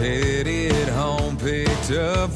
headed home, picked up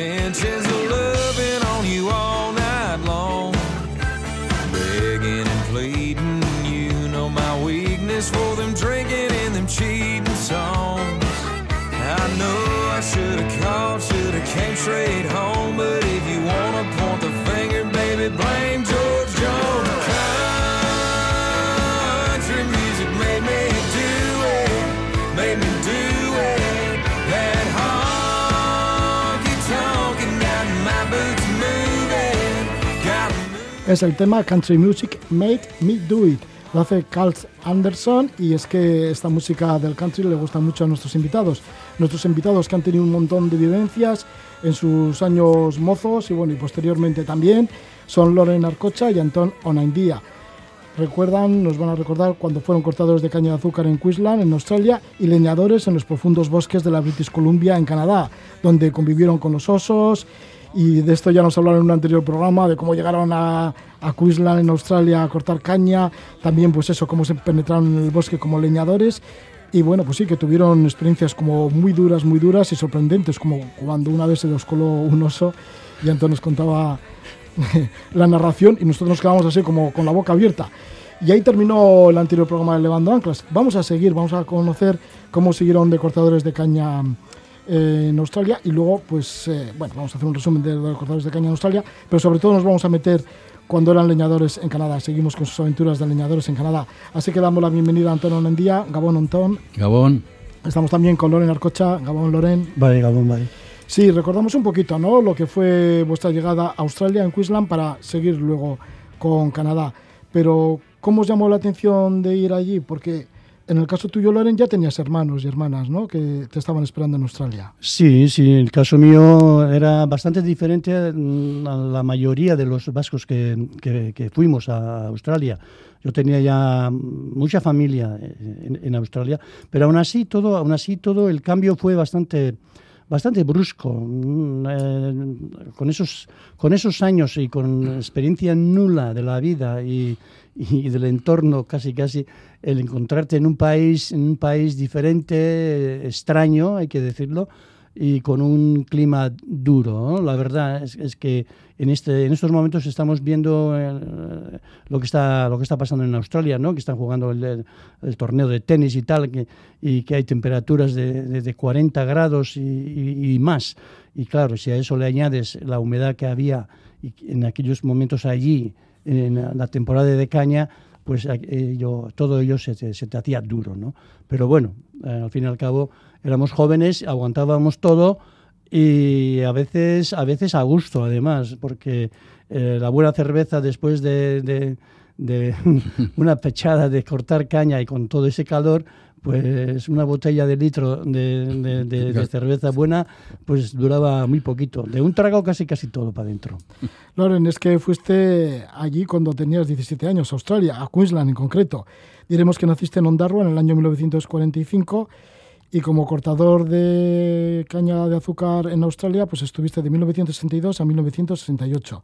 intentions of loving on you all night long. Begging and pleading, you know my weakness for them drinking and them cheating songs. I know I should have called, should have came straight home, but if you wanna point the finger, baby, blame Es el tema Country Music Made Me Do It. Lo hace Carl Anderson y es que esta música del country le gusta mucho a nuestros invitados. Nuestros invitados que han tenido un montón de vivencias en sus años mozos y bueno, y posteriormente también son Loren Arcocha y Antón Onaindía. Recuerdan, nos van a recordar cuando fueron cortadores de caña de azúcar en Queensland, en Australia, y leñadores en los profundos bosques de la British Columbia, en Canadá, donde convivieron con los osos. Y de esto ya nos hablaron en un anterior programa, de cómo llegaron a, a Queensland, en Australia, a cortar caña. También, pues eso, cómo se penetraron en el bosque como leñadores. Y bueno, pues sí, que tuvieron experiencias como muy duras, muy duras y sorprendentes, como cuando una vez se los coló un oso y Antón nos contaba la narración y nosotros nos quedamos así como con la boca abierta. Y ahí terminó el anterior programa de Levando Anclas. Vamos a seguir, vamos a conocer cómo siguieron de cortadores de caña eh, en Australia y luego, pues, eh, bueno, vamos a hacer un resumen de, de los cortadores de caña en Australia, pero sobre todo nos vamos a meter cuando eran leñadores en Canadá. Seguimos con sus aventuras de leñadores en Canadá. Así que damos la bienvenida a Antón Onendía, Gabón Antón. Gabón. Estamos también con Loren Arcocha, Gabón Loren. Vale, Gabón, vale. Sí, recordamos un poquito, ¿no? Lo que fue vuestra llegada a Australia, en Queensland, para seguir luego con Canadá. Pero, ¿cómo os llamó la atención de ir allí? Porque en el caso tuyo, Loren, ya tenías hermanos y hermanas, ¿no? Que te estaban esperando en Australia. Sí, sí, el caso mío era bastante diferente a la mayoría de los vascos que, que- que fuimos a Australia. Yo tenía ya mucha familia en, en Australia, pero aún así todo, aún así todo el cambio fue bastante bastante brusco. Mm, eh, con, esos, con esos años y con experiencia nula de la vida y, y del entorno casi casi, el encontrarte en un país, en un país diferente, extraño, hay que decirlo, y con un clima duro. ¿no? La verdad es, es que en, este, en estos momentos estamos viendo eh, lo, que está, lo que está pasando en Australia, ¿no? que están jugando el, el- el torneo de tenis y tal, que, y que hay temperaturas de, de- de 40 grados y, y- y más. Y claro, si a eso le añades la humedad que había y en aquellos momentos allí, en la- temporada de caña, pues eh, todo ello se, te- hacía duro, ¿no? Pero bueno, eh, al fin y al cabo éramos jóvenes, aguantábamos todo y a veces, a veces a gusto además, porque eh, la buena cerveza después de, de- de una pechada de cortar caña y con todo ese calor, pues una botella de litro de, de- de- de cerveza buena, pues duraba muy poquito. De un trago casi casi todo para adentro. Loren, es que fuiste allí cuando tenías 17 años, a Australia, a Queensland en concreto. Diremos que naciste en Ondarroa en el año 1945 y como cortador de caña de azúcar en Australia, pues estuviste de 1962 a 1968.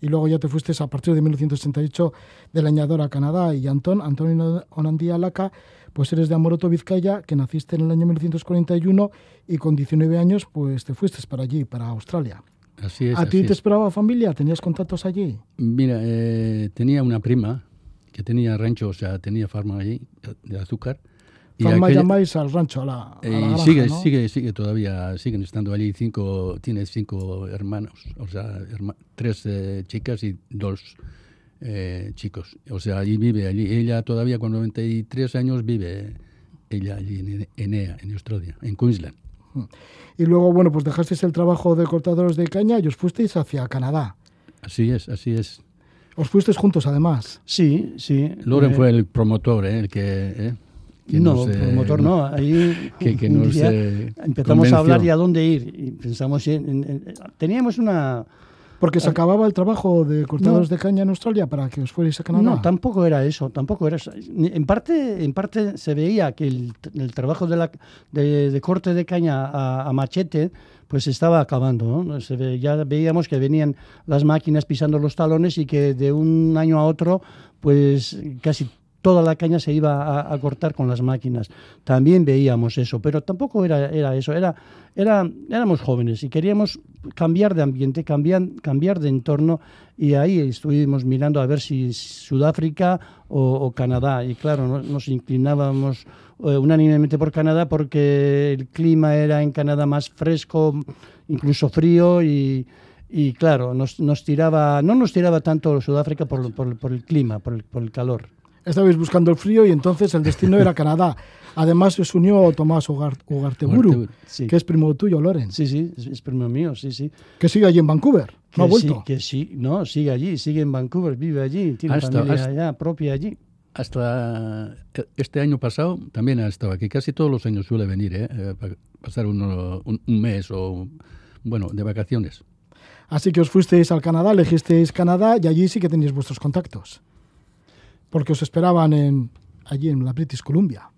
Y luego ya te fuiste a partir de 1968 de leñador a Canadá. Y Antón, Antonio Onandía Laca, pues eres de Amoroto, Vizcaya, que naciste en el año 1941 y con 19 años pues te fuiste para allí, para Australia. Así es. ¿A ti te es. esperaba familia? ¿Tenías contactos allí? Mira, eh, tenía una prima que tenía rancho, o sea, tenía farma allí de azúcar. Y llamáis al rancho, a la, a eh, sigue, sigue, sigue todavía, siguen estando allí cinco, tiene cinco hermanos, o sea, tres eh, chicas y dos eh, chicos. O sea, allí vive, allí. Ella todavía con 93 años vive, ella allí en Enea, en Australia, en Queensland. Y luego, bueno, pues dejasteis el trabajo de cortadores de caña y os fuisteis hacia Canadá. Así es, así es. ¿Os fuisteis juntos además? Sí, sí. Loren fue el promotor, ¿eh? el que... no, promotor no. Ahí que, empezamos a hablar y a dónde ir. Y pensamos en, teníamos una porque se acababa el trabajo de cortadores de caña en Australia para que os fuerais a Canadá. No, tampoco era eso, tampoco era eso. En parte, en parte se veía que el, trabajo de, la, de, corte de caña a, machete pues estaba acabando. ¿no? Se ya veíamos que venían las máquinas pisando los talones y que de un año a otro pues casi toda la caña se iba a, cortar con las máquinas. También veíamos eso, pero tampoco era, eso, era, era, éramos jóvenes y queríamos cambiar de ambiente, cambiar, de entorno y ahí estuvimos mirando a ver si Sudáfrica o, Canadá. Y claro, nos inclinábamos eh, unánimemente por Canadá porque el clima era en Canadá más fresco, incluso frío y, claro, nos, nos, no nos tiraba tanto Sudáfrica por, el clima, por el calor estabais buscando el frío y entonces el destino era Canadá. Además se unió Tomás Ugarteburu, que es primo tuyo, Loren. Sí, sí, es, primo mío, sí, sí. Que sigue allí en Vancouver, no ha vuelto. que sí, no, sigue allí, sigue en Vancouver, vive allí, tiene familia allá propia allí. Hasta este año pasado también ha estado aquí. Casi todos los años suele venir, ¿eh? eh para pasar un, un mes o, bueno, de vacaciones. Así que os fuisteis al Canadá, elegisteis Canadá y allí sí que tenéis vuestros contactos porque os esperaban en, allí en la British Columbia.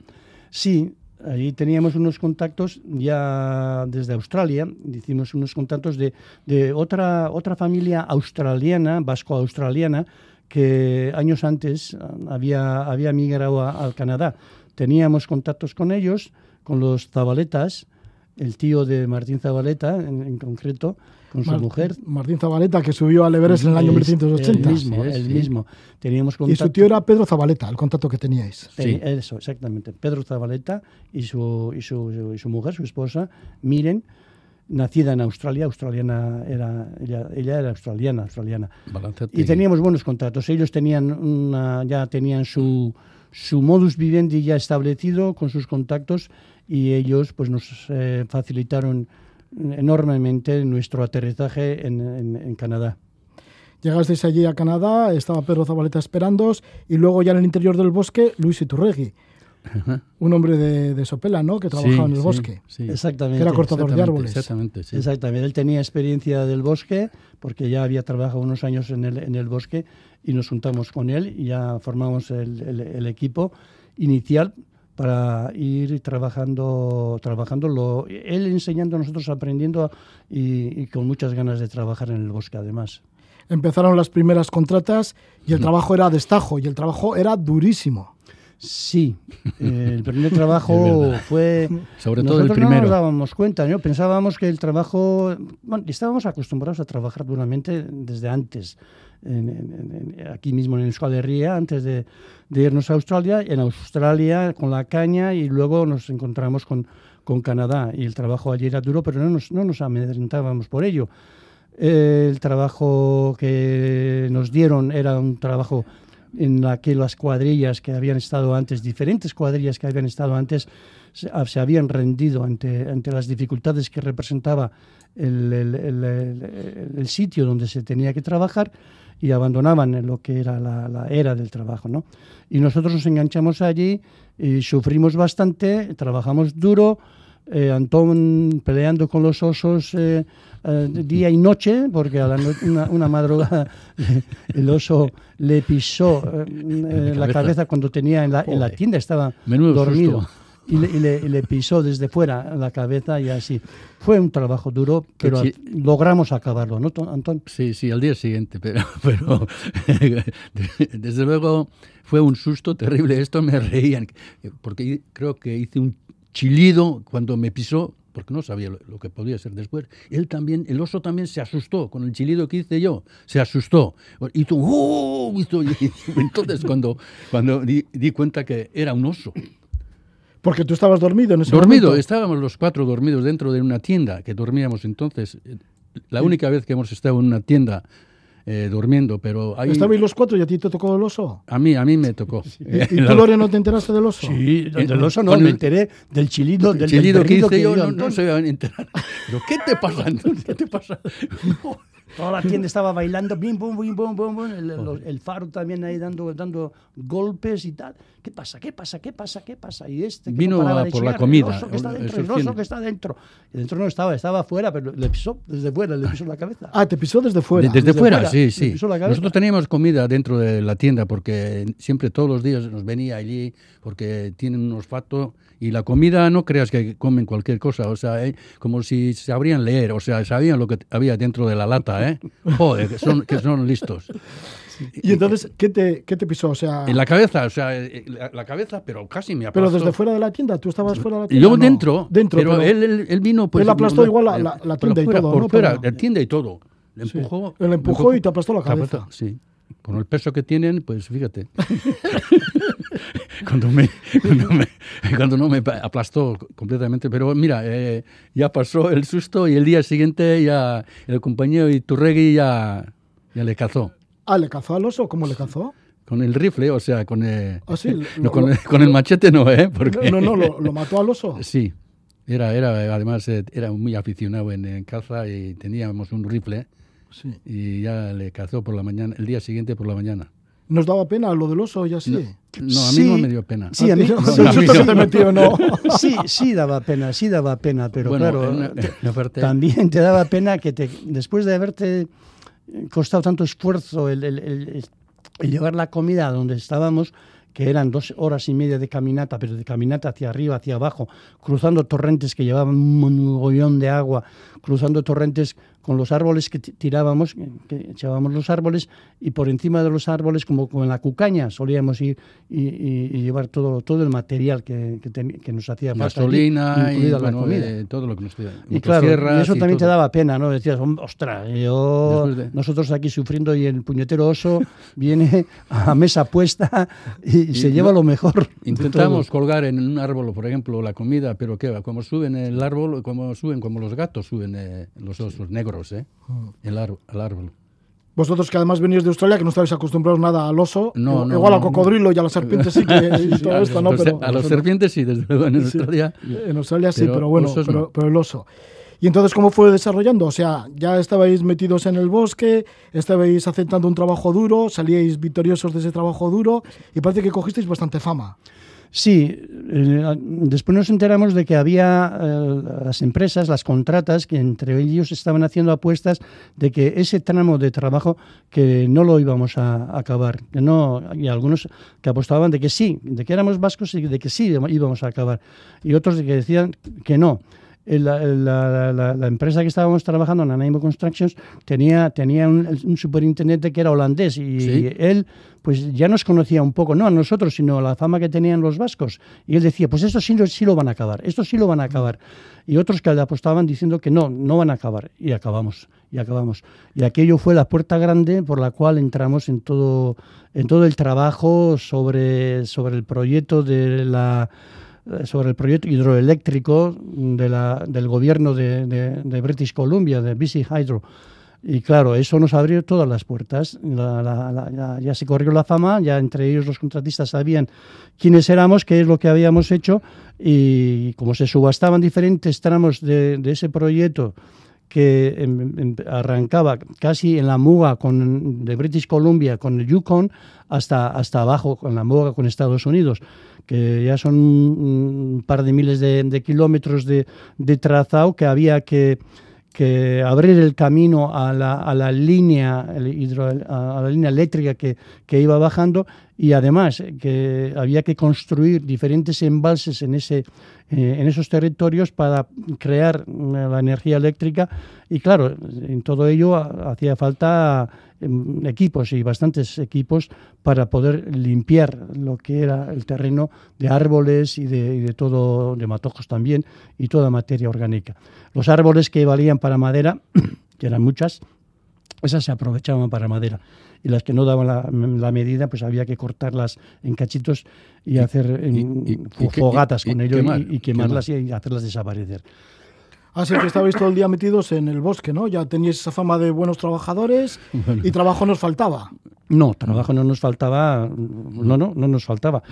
Sí, allí teníamos unos contactos ya desde Australia, hicimos unos contactos de, de otra, otra familia australiana, vasco-australiana, que años antes había, había migrado al Canadá. Teníamos contactos con ellos, con los Zabaletas, el tío de Martín Zabaleta en concreto, con su mujer. Martín Zabaleta, que subió al Everest en el año 1980. El mismo, el mismo. Teníamos Y su tío era Pedro Zabaleta, el contacto que teníais. Sí, eso, exactamente. Pedro Zabaleta y su, y su, y su mujer, su esposa, Miren, nacida en Australia, australiana era, ella, ella era australiana, australiana. Y teníamos buenos contactos. Ellos tenían una, ya tenían su, su modus vivendi ya establecido con sus contactos y ellos pues nos eh, facilitaron enormemente nuestro aterrizaje en, en, Canadá. Llegasteis allí a Canadá, estaba Pedro Zabaleta esperándoos y luego ya en el interior del bosque Luis Iturregui, un hombre de, Sopela, ¿no? Que trabajaba en el bosque. Exactamente. Que era cortador de árboles. Exactamente, exactamente. Él tenía experiencia del bosque porque ya había trabajado unos años en el, en el bosque y nos juntamos con él y ya formamos el, el equipo inicial para ir trabajando, trabajando él enseñando, nosotros aprendiendo y, con muchas ganas de trabajar en el bosque además. Empezaron las primeras contratas y el trabajo era destajo y el trabajo era durísimo. Sí, el primer trabajo fue... Sobre todo el primero. no nos dábamos cuenta, ¿no? pensábamos que el trabajo... Bueno, estábamos acostumbrados a trabajar duramente desde antes aquí mismo en Euskal Herria antes de, irnos a Australia, en Australia con la caña y luego nos encontramos con, con Canadá y el trabajo allí era duro, pero no nos, no nos amedrentábamos por ello. el trabajo que nos dieron era un trabajo en la que las cuadrillas que habían estado antes, diferentes cuadrillas que habían estado antes, se, habían rendido ante, ante las dificultades que representaba el, el, sitio donde se tenía que trabajar y abandonaban lo que era la, era del trabajo. ¿no? Y nosotros nos enganchamos allí y sufrimos bastante, trabajamos duro, eh, Antón peleando con los osos eh, eh, día y noche, porque a la una, madrugada el oso le pisó la cabeza cuando tenía en la, en la tienda, estaba dormido y le, pisó desde fuera la cabeza y así. Fue un trabajo duro, pero logramos acabarlo, ¿no, Antón? Sí, sí, al día siguiente, pero, pero desde luego fue un susto terrible. Esto me reían, porque creo que hice un chillido cuando me pisó, porque no sabía lo, que podía ser después. Él también, el oso también se asustó con el chillido que hice yo, se asustó. Y tú, ¡oh! entonces cuando, cuando di cuenta que era un oso, Porque tú estabas dormido en ese Dormido, momento. estábamos los cuatro dormidos dentro de una tienda que dormíamos entonces. eh, La única vez que hemos estado en una tienda eh, durmiendo, pero ahí, Estabais los cuatro y a ti te tocó el oso. a mí a mí me tocó. Eh, ¿Y tú, Lore, no te enteraste del oso? Sí, Eh, del oso no, me el- enteré del chilido, del, El chillido del que hice yo dio no, no se iba a enterar. Pero, ¿qué te pasa? ¿Qué te pasa? Toda la tienda estaba bailando, bim, bum, bim, bum, bum, bum, el, los- el faro también ahí dando, dando golpes y tal. ¿Qué pasa? ¿Qué pasa? ¿Qué pasa? ¿Qué pasa? Y este que Vino no a de por la chillar, comida, El oso que está dentro, el oso que está dentro. Y dentro no estaba, estaba afuera, pero le pisó desde fuera, le pisó la cabeza. Ah, te pisó desde fuera. De- desde, desde fuera, fuera, sí, sí. Nosotros teníamos comida dentro de la tienda porque siempre todos los días nos venía allí porque tienen un olfato y la comida no creas que comen cualquier cosa, o sea, eh, como si sabrían leer, o sea, sabían lo que había dentro de la lata, ¿eh? Joder, que son, que son listos. Y entonces, ¿qué te, qué te pisó? O sea, En la cabeza, o sea, eh, la, la cabeza, pero casi me pero aplastó. desde fuera de la tienda, tú estabas fuera de la tienda. yo No, dentro, dentro, pero, él, él, él vino pues... Él aplastó no, igual la- eh, la- la pero tienda y todo, Por ¿no? fuera, Pero- la tienda y todo. Le Sí. empujó. Él me empujó y te aplastó la cabeza. Sí. Con el peso que tienen, pues fíjate. cuando, me, cuando, me- cuando no me aplastó completamente. Pero mira, eh, ya pasó el susto y el día siguiente ya el compañero Iturregui ya, ya le cazó. Ah, ¿le cazó al oso? ¿Cómo le cazó? Con el rifle, o sea, con el, Ah, sí, no, con, lo- con el machete no, ¿eh? Porque, No, no, lo, lo mató al oso. Sí, era, era, además eh, era muy aficionado en, en caza y teníamos un rifle Sí. y ya le cazó por la mañana, el día siguiente por la mañana. ¿Nos daba pena lo del oso y así? No, a mí Sí. no me dio pena. Sí, a mí, no? sí, a mí no. no. sí, sí daba pena, sí daba pena, pero bueno, claro, te- también te daba pena que te, después de haberte costado tanto esfuerzo el, el- el- el llevar la comida a donde estábamos, que eran dos horas y media de caminata, pero de caminata hacia arriba, hacia abajo, cruzando torrentes que llevaban un mogollón de agua, cruzando torrentes con los árboles que ti- tirábamos, que echábamos los árboles, y por encima de los árboles, como con la cucaña, solíamos ir y, y- y llevar todo, todo el material que, que, ten- que nos hacía falta. gasolina y la bueno, comida. eh, todo lo que nos. Y claro, y eso también te daba pena, ¿no? Decías, "Hom- ostras, yo, de- nosotros aquí sufriendo y el puñetero oso viene a mesa puesta y, se no- lleva lo mejor. Intentamos colgar en un árbol, por ejemplo, la comida, pero ¿qué va? Como suben el árbol, como suben, como los gatos suben eh, los osos negros, ¿eh? Mm. El, ar- árbol. Vosotros que además venís de Australia, que no estáis acostumbrados nada al oso, No, no, igual no, al cocodrilo y a la serpiente sí que y todo a esto, ¿no? Pero, a los serpientes sí, desde luego en Sí. Australia. En Australia sí, Pero pero bueno, pero, pero el oso. Y entonces, ¿cómo fue desarrollando? O sea, ya estabais metidos en el bosque, estabais aceptando un trabajo duro, salíais victoriosos de ese trabajo duro y parece que cogisteis bastante fama. Sí, eh, después nos enteramos de que había eh, las empresas, las contratas, que entre ellos estaban haciendo apuestas de que ese tramo de trabajo que no lo íbamos a acabar, que no, y algunos que apostaban de que sí, de que éramos vascos y de que sí íbamos a acabar, y otros de que decían que no. Eh, La, la- la- la empresa que estábamos trabajando, Nanaimo Constructions, tenía, tenía un, un superintendente que era holandés y Sí. él pues ya nos conocía un poco, no a nosotros, sino a la fama que tenían los vascos. Y él decía, pues esto sí, lo- sí lo van a acabar, esto sí lo van a acabar. Y otros que le apostaban diciendo que no, no van a acabar. Y acabamos, y acabamos. Y aquello fue la puerta grande por la cual entramos en todo, en todo el trabajo sobre, sobre el proyecto de la eh, sobre el proyecto hidroeléctrico del gobierno de, British Columbia, de BC Hydro. Y claro, eso nos abrió todas las puertas. Ya, se corrió la fama, ya entre ellos los contratistas sabían quiénes éramos, qué es lo que habíamos hecho y como se subastaban diferentes tramos de ese proyecto que em, em, arrancaba casi en la muga con, de British Columbia con el Yukon hasta, hasta abajo con la muga con Estados Unidos, que ya son un par de miles de, de kilómetros de, de trazado que había que, que abrir el camino a la, a la línea el hidro- a la línea eléctrica que, que iba bajando y además que había que construir diferentes embalses en ese eh, en esos territorios para crear eh, la energía eléctrica y claro en todo ello ha- hacía falta em, equipos y bastantes equipos para poder limpiar lo que era el terreno de árboles y de todo de matojos también y toda materia orgánica los árboles que valían para madera que eran muchas esas se aprovechaban para madera. Y las que no daban la, la medida, pues había que cortarlas en cachitos y, hacer en- y- y que- fogatas con ello y- quemar, y, quemarlas y hacerlas desaparecer. Así que estabais todo el día metidos en el bosque, ¿no? Ya teníais esa fama de buenos trabajadores y trabajo nos faltaba. No, trabajo no nos faltaba, no, no, no nos faltaba.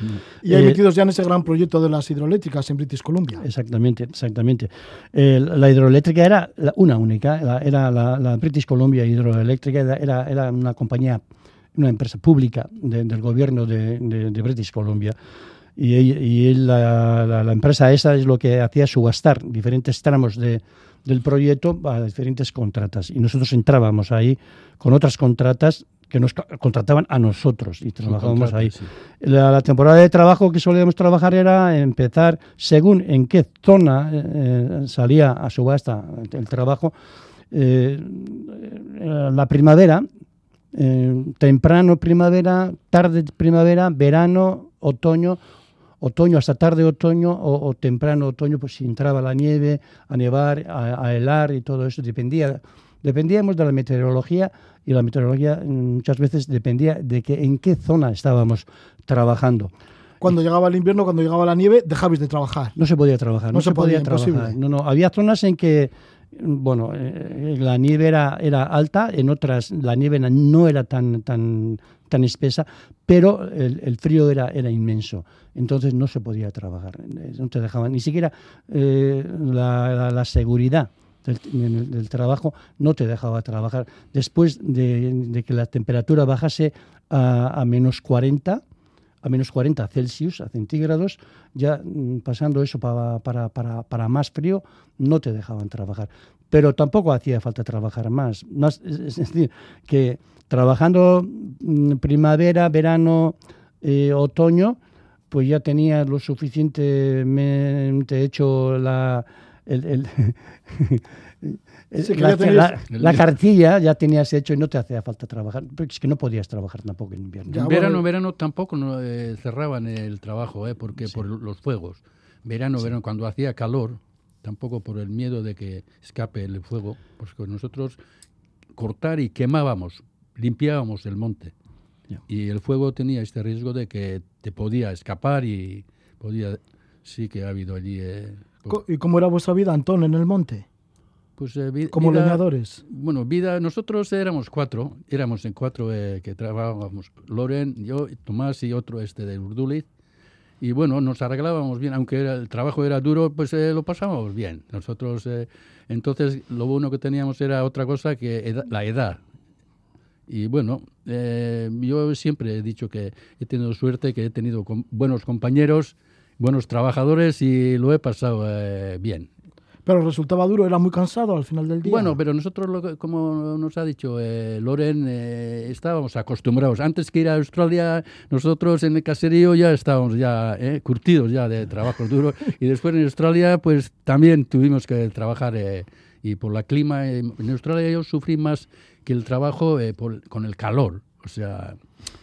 Y ahí Eh, metidos ya en ese gran proyecto de las hidroeléctricas en British Columbia. Exactamente, exactamente. Eh, la hidroeléctrica era la- una única, la- era la, la British Columbia Hidroeléctrica, era, una compañía, una empresa pública de- del gobierno de, de- de British Columbia. Y, la, la- la empresa esa es lo que hacía subastar diferentes tramos de, del proyecto a diferentes contratas. Y nosotros entrábamos ahí con otras contratas que nos contrataban a nosotros y trabajábamos ahí. sí. La, la temporada de trabajo que solíamos trabajar era empezar según en qué zona eh, eh, salía a subasta el, trabajo. eh, eh, la primavera, eh, temprano primavera, tarde primavera, verano, otoño, otoño hasta tarde otoño o, o temprano otoño, pues si entraba la nieve, a nevar, a, a helar y todo eso, dependía. Dependíamos de la meteorología y la meteorología mm, muchas veces dependía de que en qué zona estábamos trabajando. Cuando llegaba el invierno, cuando llegaba la nieve, dejabais de trabajar. No se podía trabajar, No no, se se, podía, podía, trabajar. imposible. No, no, había zonas en que, bueno, eh, la nieve era, era alta, en otras la nieve no era tan, tan, tan espesa, pero el, el frío era, era inmenso. Entonces no se podía trabajar, eh, no te dejaban, ni siquiera eh, la, la- la seguridad. Del, trabajo no te dejaba trabajar. Después de, que la temperatura bajase a, menos 40, a menos 40 Celsius, a centígrados, ya mm, pasando eso para, para, para, para más frío, no te dejaban trabajar. Pero tampoco hacía falta trabajar más. es decir, que trabajando mm, primavera, verano, eh, otoño, pues ya tenía lo suficientemente hecho la, el- el- la, cartilla ya tenías hecho y no te hacía falta trabajar. Porque es que no podías trabajar tampoco en invierno. Ya, En bueno, verano, verano tampoco no, eh, cerraban el trabajo, eh, porque por los fuegos. Verano, verano, cuando hacía calor, tampoco por el miedo de que escape el fuego, porque nosotros cortar y quemábamos, limpiábamos el monte. Y el fuego tenía este riesgo de que te podía escapar y podía... Sí que ha habido allí... eh, ¿Y cómo era vuestra vida, Antón, en el monte? pues, eh, Como leñadores. Bueno, vida, nosotros éramos cuatro, éramos en cuatro eh, que trabajábamos, Loren, yo, Tomás y otro este de Urduliz. Y bueno, nos arreglábamos bien, aunque era- el trabajo era duro, pues eh, lo pasábamos bien. Nosotros, eh, entonces, lo bueno que teníamos era otra cosa que la edad. Y bueno, eh, yo siempre he dicho que he tenido suerte, que he tenido com- buenos compañeros, buenos trabajadores y lo he pasado eh, bien. Pero resultaba duro, era muy cansado al final del día. Bueno, pero nosotros, lo que- como nos ha dicho eh, Loren, eh, estábamos acostumbrados. Antes que ir a Australia, nosotros en el caserío ya estábamos ya eh, curtidos ya de trabajo duro. Y después en Australia, pues también tuvimos que trabajar. eh, y por la clima, en Australia yo sufrí más que el trabajo eh, por- con el calor. O sea,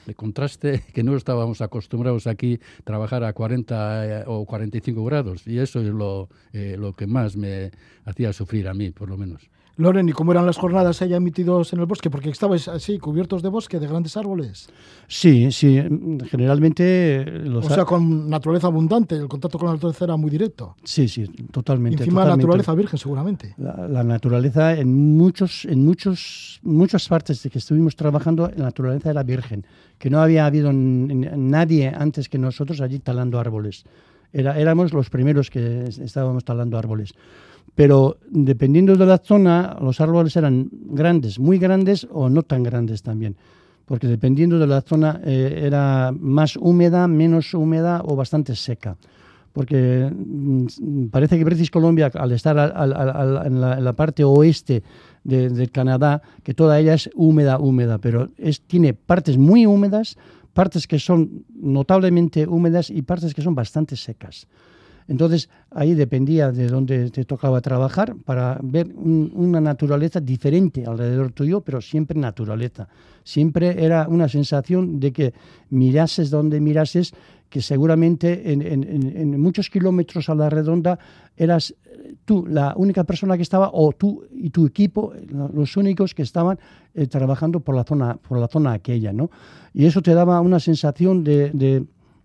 el contraste que no estábamos acostumbrados aquí trabajar a 40 eh, o 45 grados. Y eso es lo, eh, lo que más me hacía sufrir a mí, por lo menos. Loren, ¿y cómo eran las jornadas allá emitidos en el bosque? Porque estabais así, cubiertos de bosque, de grandes árboles. Sí, sí. Generalmente los O sea, con naturaleza abundante, el contacto con la naturaleza era muy directo. sí, sí, totalmente. Encima totalmente. naturaleza virgen, seguramente. La, la naturaleza en muchos, en muchos, muchas partes de que estuvimos trabajando, la naturaleza era virgen, que no había habido nadie antes que nosotros allí talando árboles. Era, éramos los primeros que es- estábamos talando árboles. Pero dependiendo de la zona, los árboles eran grandes, muy grandes o no tan grandes también. Porque dependiendo de la zona eh, era más húmeda, menos húmeda o bastante seca porque mm, parece que British Columbia, al estar en, la, parte oeste de, Canadá, que toda ella es húmeda, húmeda, pero tiene partes muy húmedas, partes que son notablemente húmedas y partes que son bastante secas. Entonces ahí dependía de dónde te tocaba trabajar para ver una naturaleza diferente alrededor tuyo, pero siempre naturaleza. Siempre era una sensación de que mirases donde mirases, que seguramente en, muchos kilómetros a la redonda eras tú la única persona que estaba o tú y tu equipo los únicos que estaban eh, trabajando por la zona por la zona aquella no y eso te daba una sensación de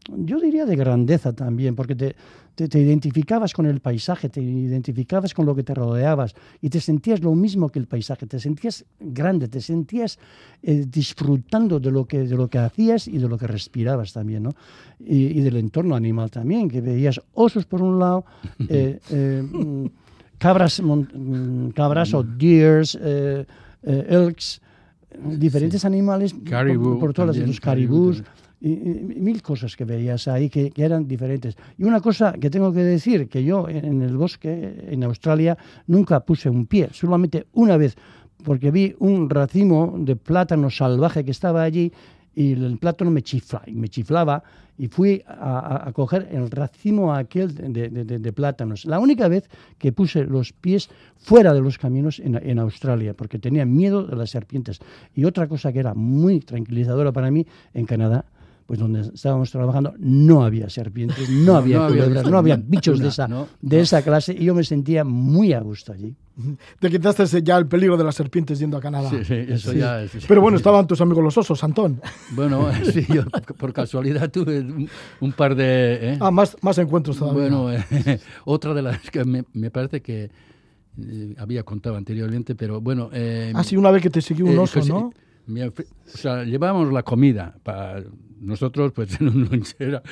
yo diría de grandeza también porque te te, identificabas con el paisaje, te identificabas con lo que te rodeabas y te sentías lo mismo que el paisaje, te sentías grande, te sentías eh, disfrutando de lo, que, de lo que hacías y de lo que respirabas también, ¿no? Y, del entorno animal también, que veías osos por un lado, eh, eh, cabras, mm, cabras o deers, elks, diferentes animales por, todas las, y, mil cosas que veías ahí que, eran diferentes. Y una cosa que tengo que decir, que yo en el bosque, en Australia, nunca puse un pie, solamente una vez, porque vi un racimo de plátano salvaje que estaba allí y el plátano me, chifla, me chiflaba y fui a, coger el racimo aquel de, de, plátanos. La única vez que puse los pies fuera de los caminos en, en, Australia, porque tenía miedo de las serpientes. Y otra cosa que era muy tranquilizadora para mí, en Canadá pues donde estábamos trabajando no había serpientes, no había culebras, no había bichos de, esa, de esa clase y yo me sentía muy a gusto allí. Te quitaste ya el peligro de las serpientes yendo a Canadá. Sí, sí, eso ya es. Pero bueno, estaban tus amigos los osos, Antón. Bueno, sí, yo por casualidad tuve un, par de... ¿eh? Ah, más, más encuentros todavía. Bueno, eh, otra de las que me, me parece que eh, había contado anteriormente, pero bueno... ah, sí, una vez que te siguió un oso, ¿no? O sea, llevábamos la comida para nosotros, pues en una lonchera.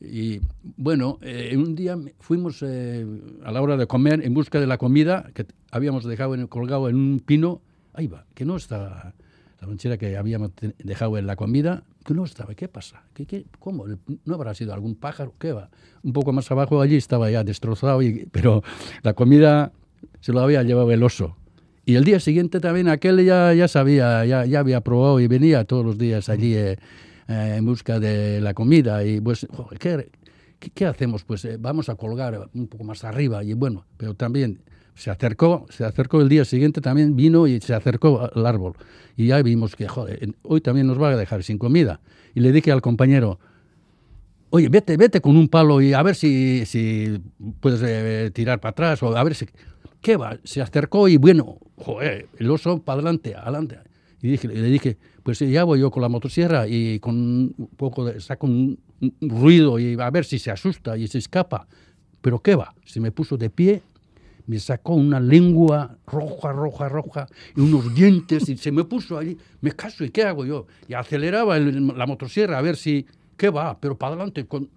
Y bueno, eh, un día fuimos eh, a la hora de comer en busca de la comida que habíamos dejado en, colgado en un pino. Ahí va, que no estaba la lonchera que habíamos dejado en la comida, que no estaba. ¿Qué pasa? ¿Qué, qué, cómo ¿No habrá sido algún pájaro? ¿Qué va? Un poco más abajo allí estaba ya destrozado, y, pero la comida se lo había llevado el oso. Y el día siguiente también aquel ya, ya sabía, ya, ya había probado y venía todos los días allí eh, eh, en busca de la comida. Y pues, ¿qué, qué, hacemos? Pues eh, vamos a colgar un poco más arriba. Y bueno, pero también se acercó, se acercó el día siguiente, también vino y se acercó al árbol. Y ya vimos que, joder, hoy también nos va a dejar sin comida. Y le dije al compañero, oye, vete, vete con un palo y a ver si, si puedes tirar para atrás o a ver si... ¿qué va? Se acercó y bueno, joder, el oso para adelante, adelante. Y dije, le dije, pues ya voy yo con la motosierra y con poco de, saco un, ruido y a ver si se asusta y se escapa. Pero ¿qué va? Se me puso de pie, me sacó una lengua roja, roja, roja y unos dientes y se me puso allí. Me caso y ¿qué hago yo? Y aceleraba la motosierra a ver si, ¿qué va? Pero para adelante, con,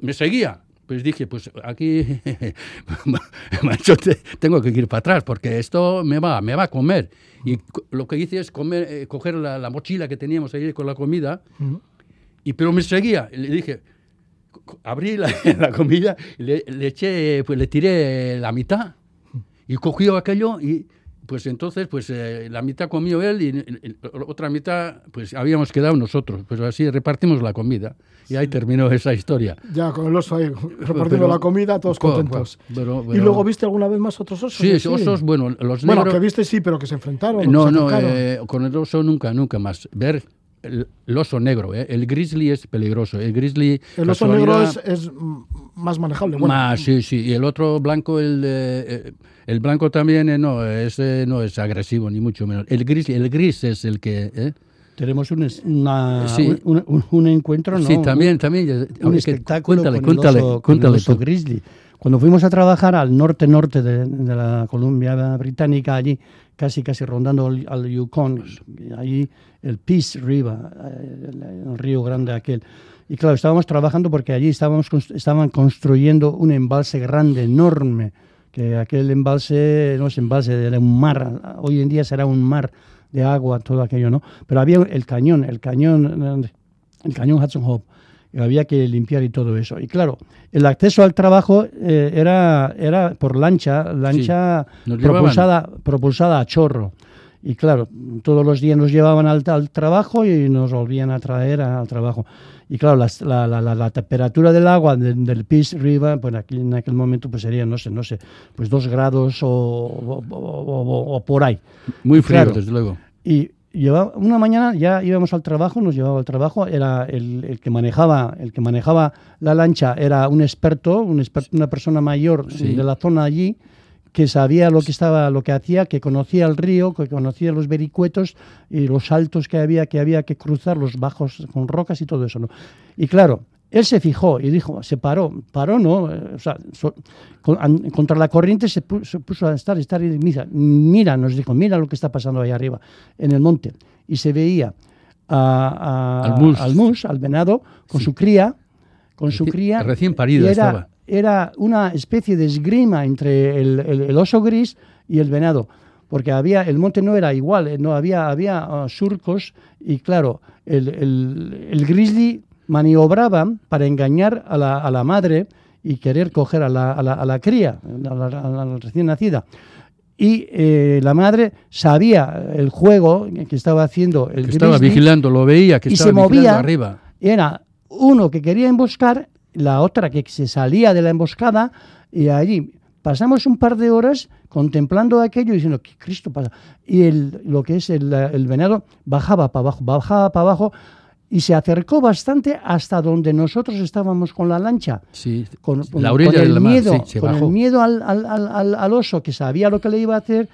me seguía pues dije, pues aquí, macho, tengo que ir para atrás porque esto me va, me va a comer. Y lo que hice es comer, eh, coger la, mochila que teníamos ahí con la comida, y pero me seguía. Le dije, abrí la, comida, le, le, eché, pues le tiré la mitad, y cogió aquello y pues entonces pues eh, la mitad comió él y, otra mitad pues habíamos quedado nosotros. Pues así repartimos la comida. Y ahí terminó esa historia. Ya con el oso ahí repartiendo la comida todos contentos. y luego viste alguna vez más otros osos sí, osos bueno los negros bueno que viste sí pero que se enfrentaron no no eh, con el oso nunca nunca más. Ver el, oso negro, ¿eh? el grizzly es peligroso. El grizzly. El oso negro es, más manejable. Bueno. Más, sí, sí. Y el otro blanco, el, eh, el blanco también eh, no, ese no es agresivo, ni mucho menos. El gris, el gris es el que... Tenemos un, un, encuentro, ¿no? Sí, también, también. Un espectáculo cuéntale, con cuéntale, el cuéntale, oso grizzly. Cuando fuimos a trabajar al norte-norte de, la Columbia Británica, allí casi casi rondando al, Yukon, allí el Peace River, eh, el, río grande aquel. Y claro, estábamos trabajando porque allí estábamos, estaban construyendo un embalse grande, enorme, que aquel embalse no es embalse, era un mar, hoy en día será un mar de agua, todo aquello, ¿no? Pero había el cañón, el cañón, el cañón Hudson Hope, y había que limpiar y todo eso. Y claro, el acceso al trabajo eh, era, era por lancha, lancha propulsada, propulsada a chorro. Y claro, todos los días nos llevaban al, al trabajo y nos volvían a traer a- al trabajo. Y claro, las- la, la- la- la temperatura del agua de- del Peace River, pues aquí, en aquel momento pues sería, no sé, no sé, pues dos grados o, o- o- o- o por ahí. Muy frío, Claro. desde luego. Y llevaba, una mañana ya íbamos al trabajo, nos llevaba al trabajo, era el, el que manejaba, el que manejaba la lancha era un experto, un experto una persona mayor Sí. de la zona allí, que sabía lo que estaba, lo que hacía, que conocía el río, que conocía los vericuetos y los saltos que había, que había que cruzar, los bajos con rocas y todo eso, ¿no? Y claro, él se fijó y dijo, se paró, paró, ¿no? Eh, O sea, so- con- an- contra la corriente se pu- se puso, a estar, estar y mira, mira, nos dijo, mira lo que está pasando ahí arriba, en el monte. Y se veía a- a- Al mus. al mus, al venado, con su cría, con su cría. recién y era, estaba. Era una especie de esgrima entre el, el- el oso gris y el venado. Porque había, el monte no era igual, eh, no había, había ah, surcos y claro, el, el- el grizzly maniobraba para engañar a la, a la madre y querer coger a la, a la- a la cría, a la, recién nacida. Y eh, la madre sabía el juego que estaba haciendo el Que estaba grizzly vigilando, lo veía, que y estaba se movía arriba. era uno que quería emboscar, la otra que se salía de la emboscada y allí pasamos un par de horas contemplando aquello y diciendo, ¿qué Cristo pasa? Y el, lo que es el, el venado bajaba para abajo, bajaba para abajo y se acercó bastante hasta donde nosotros estábamos con la lancha. Sí, Con, con- la orilla con el del mar, miedo, sí, con bajó. el miedo al, al- al- al- al oso que sabía lo que le iba a hacer,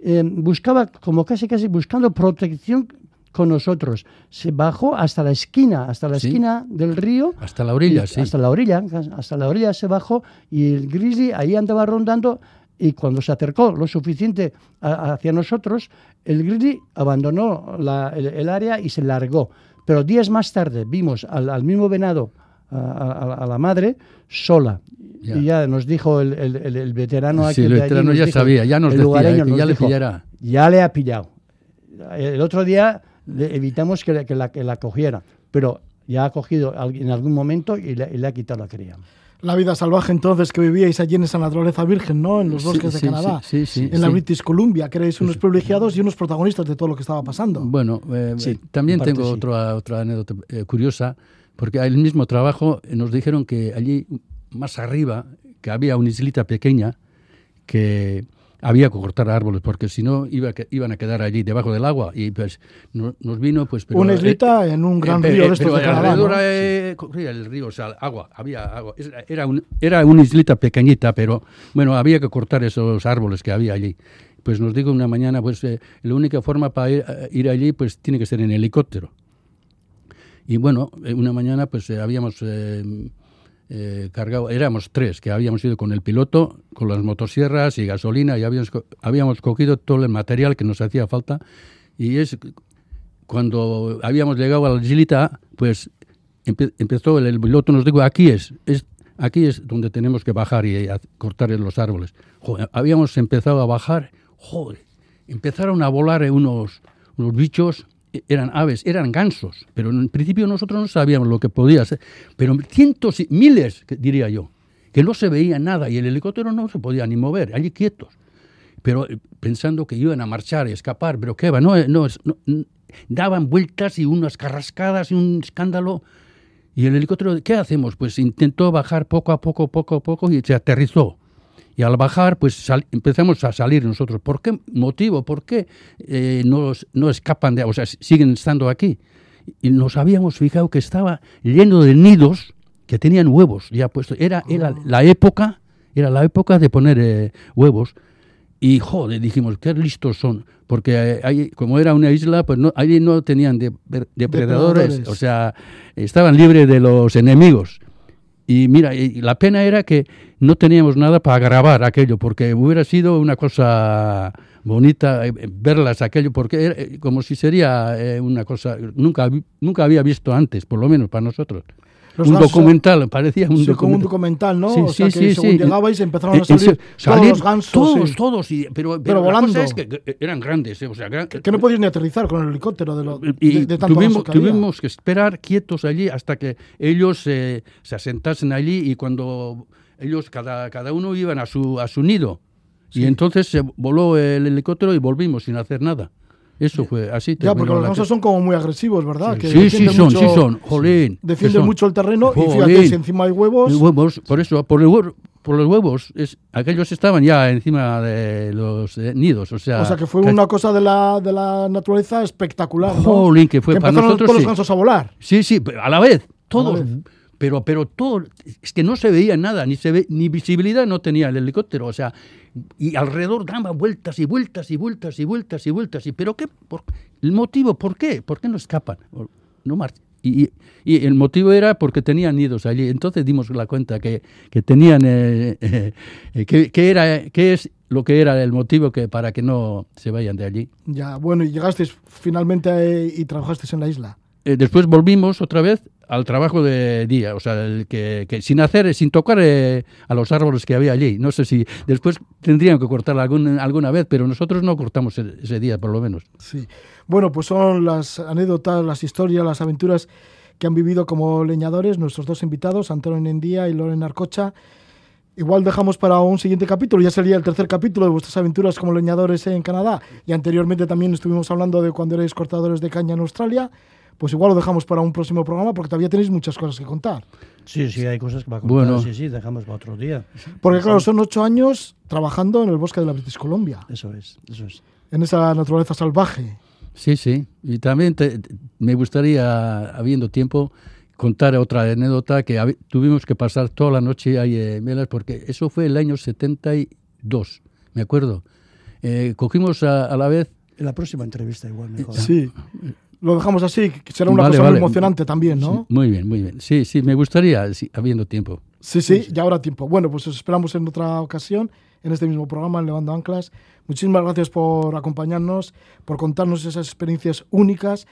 eh, buscaba como casi casi buscando protección con nosotros. Se bajó hasta la esquina, hasta la Sí. esquina del río. Hasta la orilla, y sí. Hasta la orilla, hasta la orilla se bajó y el grizzly ahí andaba rondando y cuando se acercó lo suficiente a- hacia nosotros, el grizzly abandonó la- el, el área y se largó. Pero días más tarde vimos al, al mismo venado, a, a- a la madre, sola. Ya. Y ya nos dijo el, el- el- veterano Sí, el veterano ya dijo, sabía, ya nos decía, eh, ya le pillará. Ya le ha pillado. El otro día le evitamos que, la- que la, que la cogiera, pero ya ha cogido en algún momento y le, y le ha quitado la cría. La vida salvaje entonces que vivíais allí en esa naturaleza virgen, ¿no? En los Sí, bosques de sí, Canadá. sí, sí, sí, en la sí. British Columbia, que erais unos privilegiados y unos protagonistas de todo lo que estaba pasando. Bueno, eh, Sí, también tengo sí. otra, otra anécdota eh, curiosa, porque al mismo trabajo nos dijeron que allí más arriba, que había una islita pequeña, que había que cortar árboles, porque si no iba iban a quedar allí debajo del agua. Y pues no- nos vino, pues... pero, Una eh, islita en un gran eh, río eh, de estos pero de Canadá. alrededor ¿no? eh, corría el río, o sea, agua, había agua. Era, un- era una islita pequeñita, pero bueno, había que cortar esos árboles que había allí. Pues nos dijo una mañana, pues eh, la única forma para ir, ir allí, pues tiene que ser en helicóptero. Y bueno, una mañana pues habíamos eh, eh, cargado, éramos tres, que habíamos ido con el piloto, con las motosierras y gasolina, y habíamos, habíamos cogido todo el material que nos hacía falta. Y es cuando habíamos llegado a la islita, pues empe- empezó el, el piloto, nos dijo, aquí es, es, aquí es donde tenemos que bajar y, a- cortar los árboles. Joder, habíamos empezado a bajar, joder, empezaron a volar unos, unos bichos, eran aves, eran gansos, pero en principio nosotros no sabíamos lo que podía ser, pero cientos y miles, diría yo, que no se veía nada y el helicóptero no se podía ni mover, allí quietos pero eh, pensando que iban a marchar y escapar, pero qué va, no, eh, no, no, daban vueltas y unas carrascadas y un escándalo. Y el helicóptero, ¿qué hacemos? Pues intentó bajar poco a poco, poco a poco y se aterrizó. Y al bajar, pues sal- empezamos a salir nosotros. ¿Por qué motivo? ¿Por qué eh, no, no escapan de, o sea, siguen estando aquí? Y nos habíamos fijado que estaba lleno de nidos que tenían huevos ya puestos. Era, era la época, era la época de poner eh, huevos. Y joder, dijimos, qué listos son, porque eh, ahí, como era una isla, pues no, ahí no tenían de- de- depredadores, Depredadores. o sea, estaban libres de los enemigos. Y mira, y la pena era que no teníamos nada para grabar aquello, porque hubiera sido una cosa bonita eh, eh, verlas aquello, porque era eh, como si sería una cosa nunca nunca había visto antes, por lo menos para nosotros. Los un gansos- documental, parecía un Sí, como un documental. documental, ¿no? Sí, o sea sí, que sí, según llegabais empezaron a salir, todos los gansos. Todos, todos. y- pero, pero, Pero la volando. cosa es que eran grandes, eh, o sea, gran- Que no podíais ni aterrizar con el helicóptero de, lo, y de, de tanto tuvimos, que tuvimos que esperar quietos allí hasta que ellos eh, se asentasen allí y cuando ellos, cada, cada uno iban a su, a su nido. Y entonces se voló el helicóptero y volvimos sin hacer nada. Eso fue así. Ya, porque los gansos son como muy agresivos, ¿verdad? Que Sí, sí, son, mucho- sí son. Jolín. Defienden son. mucho el terreno y fíjate, si encima hay huevos... Por eso, por, el huevo- por los huevos, es, aquellos estaban ya encima de los eh, nidos, o sea... O sea, que fue una cosa de la, de la naturaleza espectacular, ¿no? Jolín, que fue para nosotros, todos sí. los gansos a volar. Sí, sí, pero a la vez, todos. Pero, pero todo, es que no se veía nada, ni se ve, ni visibilidad no tenía el helicóptero, o sea, y alrededor daba vueltas y vueltas y vueltas y vueltas y vueltas. Y, ¿Pero qué? Por, ¿El motivo? ¿Por qué? ¿Por qué no escapan? No marchan. Y, y- el motivo era porque tenían nidos allí. Entonces dimos la cuenta que, que tenían, eh, eh, eh, que, que era, que es lo que era el motivo que para que no se vayan de allí. Ya, bueno, y llegasteis finalmente eh, y trabajasteis en la isla. Eh, después volvimos otra vez al trabajo de día, o sea, el que, que sin hacer, sin tocar eh, a los árboles que había allí. No sé si después tendrían que cortar algún- alguna vez, pero nosotros no cortamos ese día, por lo menos. Sí. Bueno, pues son las anécdotas, las historias, las aventuras que han vivido como leñadores nuestros dos invitados, Antonio Nendía y Loren Arcocha. Igual dejamos para un siguiente capítulo, ya sería el tercer capítulo de vuestras aventuras como leñadores en Canadá. Y anteriormente también estuvimos hablando de cuando erais cortadores de caña en Australia. Pues igual lo dejamos para un próximo programa porque todavía tenéis muchas cosas que contar. Sí, sí, hay cosas que va a contar. Bueno. Sí, sí, dejamos para otro día. Porque claro, son ocho años trabajando en el bosque de la British Columbia, Eso es, eso es. en esa naturaleza salvaje. Sí, sí. Y también te- me gustaría, habiendo tiempo, contar otra anécdota que tuvimos que pasar toda la noche ahí en Melas, porque eso fue el año 72, me acuerdo. Eh, cogimos a, a la vez En la próxima entrevista igual mejor. Sí. Lo dejamos así, que será una Vale, cosa muy emocionante también, ¿no? Sí, muy bien, muy bien. Sí, sí, me gustaría, sí, habiendo tiempo. Sí, sí, ya habrá tiempo. Bueno, pues os esperamos en otra ocasión, en este mismo programa, en Levando Anclas. Muchísimas gracias por acompañarnos, por contarnos esas experiencias únicas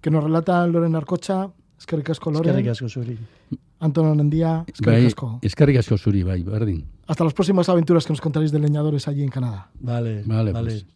que nos relatan Loren Arcocha, Es que Loren, ricasco, Suri. Antonio Nendía, Eskerrik Bai, asko. eskerrik asko zuri, bai, berdin. Hasta las próximas aventuras que nos contaréis de leñadores allí en Canadá. Vale, Vale, vale. pues.